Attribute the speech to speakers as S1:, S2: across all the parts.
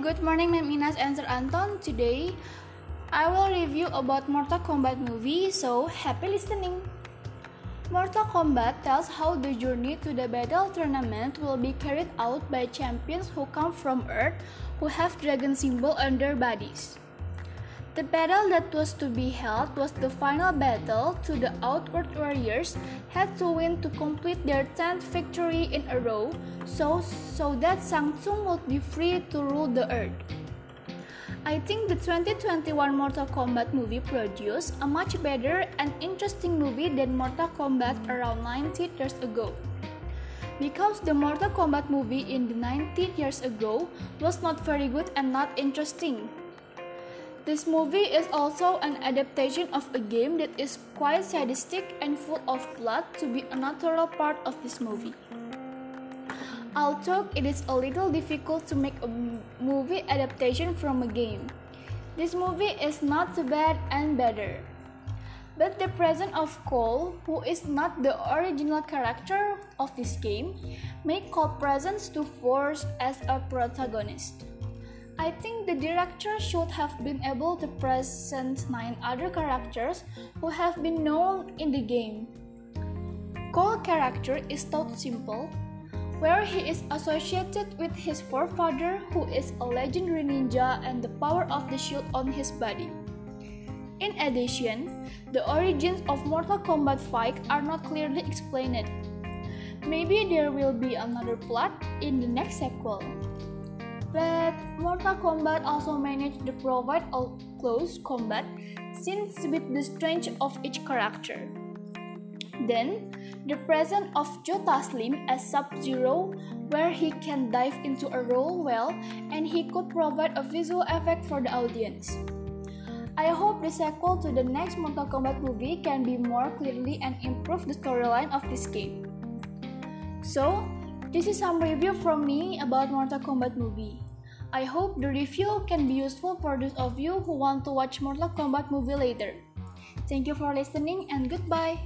S1: good morning, my Minas and Sir Anton. Today, I will review about Mortal Kombat movie, so happy listening. Mortal Kombat tells how the journey to the battle tournament will be carried out by champions who come from Earth who have dragon symbol on their bodies. The battle that was to be held was the final battle to the Outworld Warriors had to win to complete their 10th victory in a row so, so that Shang Tsung would be free to rule the earth. I think the 2021 Mortal Kombat movie produced a much better and interesting movie than Mortal Kombat around 90 years ago. Because the Mortal Kombat movie in the 90 years ago was not very good and not interesting. This movie is also an adaptation of a game that is quite sadistic and full of blood to be a natural part of this movie. Although it is a little difficult to make a movie adaptation from a game, this movie is not too bad and better. But the presence of Cole, who is not the original character of this game, make Cole presence to Force as a protagonist. I think the director should have been able to present nine other characters who have been known in the game. Cole character is taught simple, where he is associated with his forefather who is a legendary ninja and the power of the shield on his body. In addition, the origins of Mortal Kombat 5 are not clearly explained. Maybe there will be another plot in the next sequel. But Mortal Kombat also managed to provide a close combat scenes with the strength of each character. Then, the presence of Joe Taslim as Sub-Zero, where he can dive into a role well and he could provide a visual effect for the audience. I hope the sequel to the next Mortal Kombat movie can be more clearly and improve the storyline of this game. So, this is some review from me about Mortal Kombat movie. I hope the review can be useful for those of you who want to watch Mortal Kombat movie later. Thank you for listening and goodbye.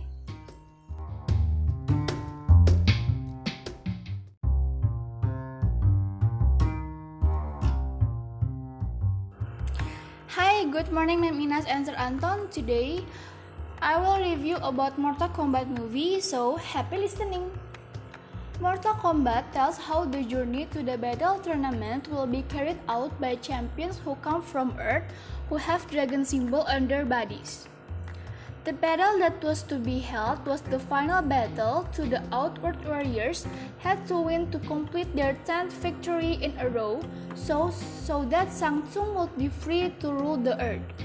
S1: Hi, good morning, my Minas and Sir Anton. Today, I will review about Mortal Kombat movie, so happy listening. Mortal Kombat tells how the journey to the battle tournament will be carried out by champions who come from Earth who have dragon symbol on their bodies. The battle that was to be held was the final battle to the Outworld Warriors had to win to complete their 10th victory in a row so, so that Shang Tsung would be free to rule the earth.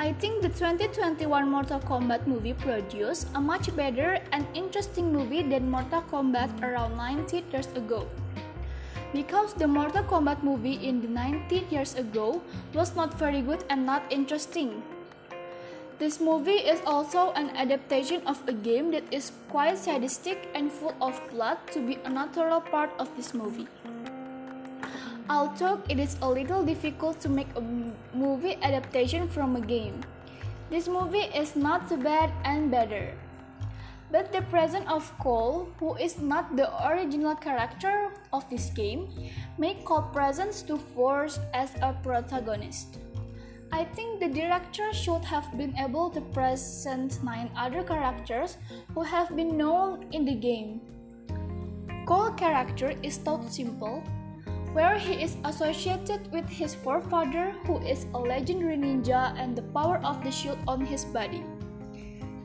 S1: I think the 2021 Mortal Kombat movie produced a much better and interesting movie than Mortal Kombat around 90 years ago. Because the Mortal Kombat movie in the 90 years ago was not very good and not interesting. This movie is also an adaptation of a game that is quite sadistic and full of blood to be a natural part of this movie. Although it is a little difficult to make a movie adaptation from a game, this movie is not too bad and better. But the presence of Cole, who is not the original character of this game, make Cole presence to Force as a protagonist. I think the director should have been able to present nine other characters who have been known in the game. Cole character is taught simple, where he is associated with his forefather who is a legendary ninja and the power of the shield on his body.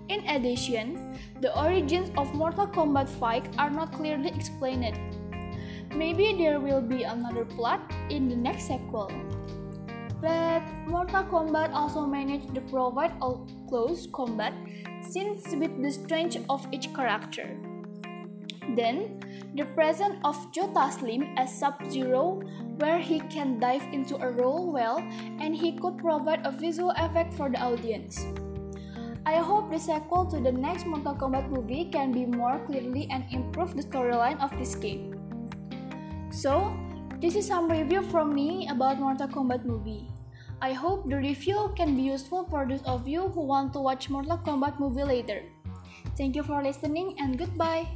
S1: In addition, the origins of Mortal Kombat 5 are not clearly explained. Maybe there will be another plot in the next sequel. But Mortal Kombat also managed to provide a close combat scenes with the strength of each character. Then, the presence of Joe Taslim as Sub-Zero, where he can dive into a role well and he could provide a visual effect for the audience. I hope the sequel to the next Mortal Kombat movie can be more clearly and improve the storyline of this game. So, this is some review from me about Mortal Kombat movie. I hope the review can be useful for those of you who want to watch Mortal Kombat movie later. Thank you for listening and goodbye.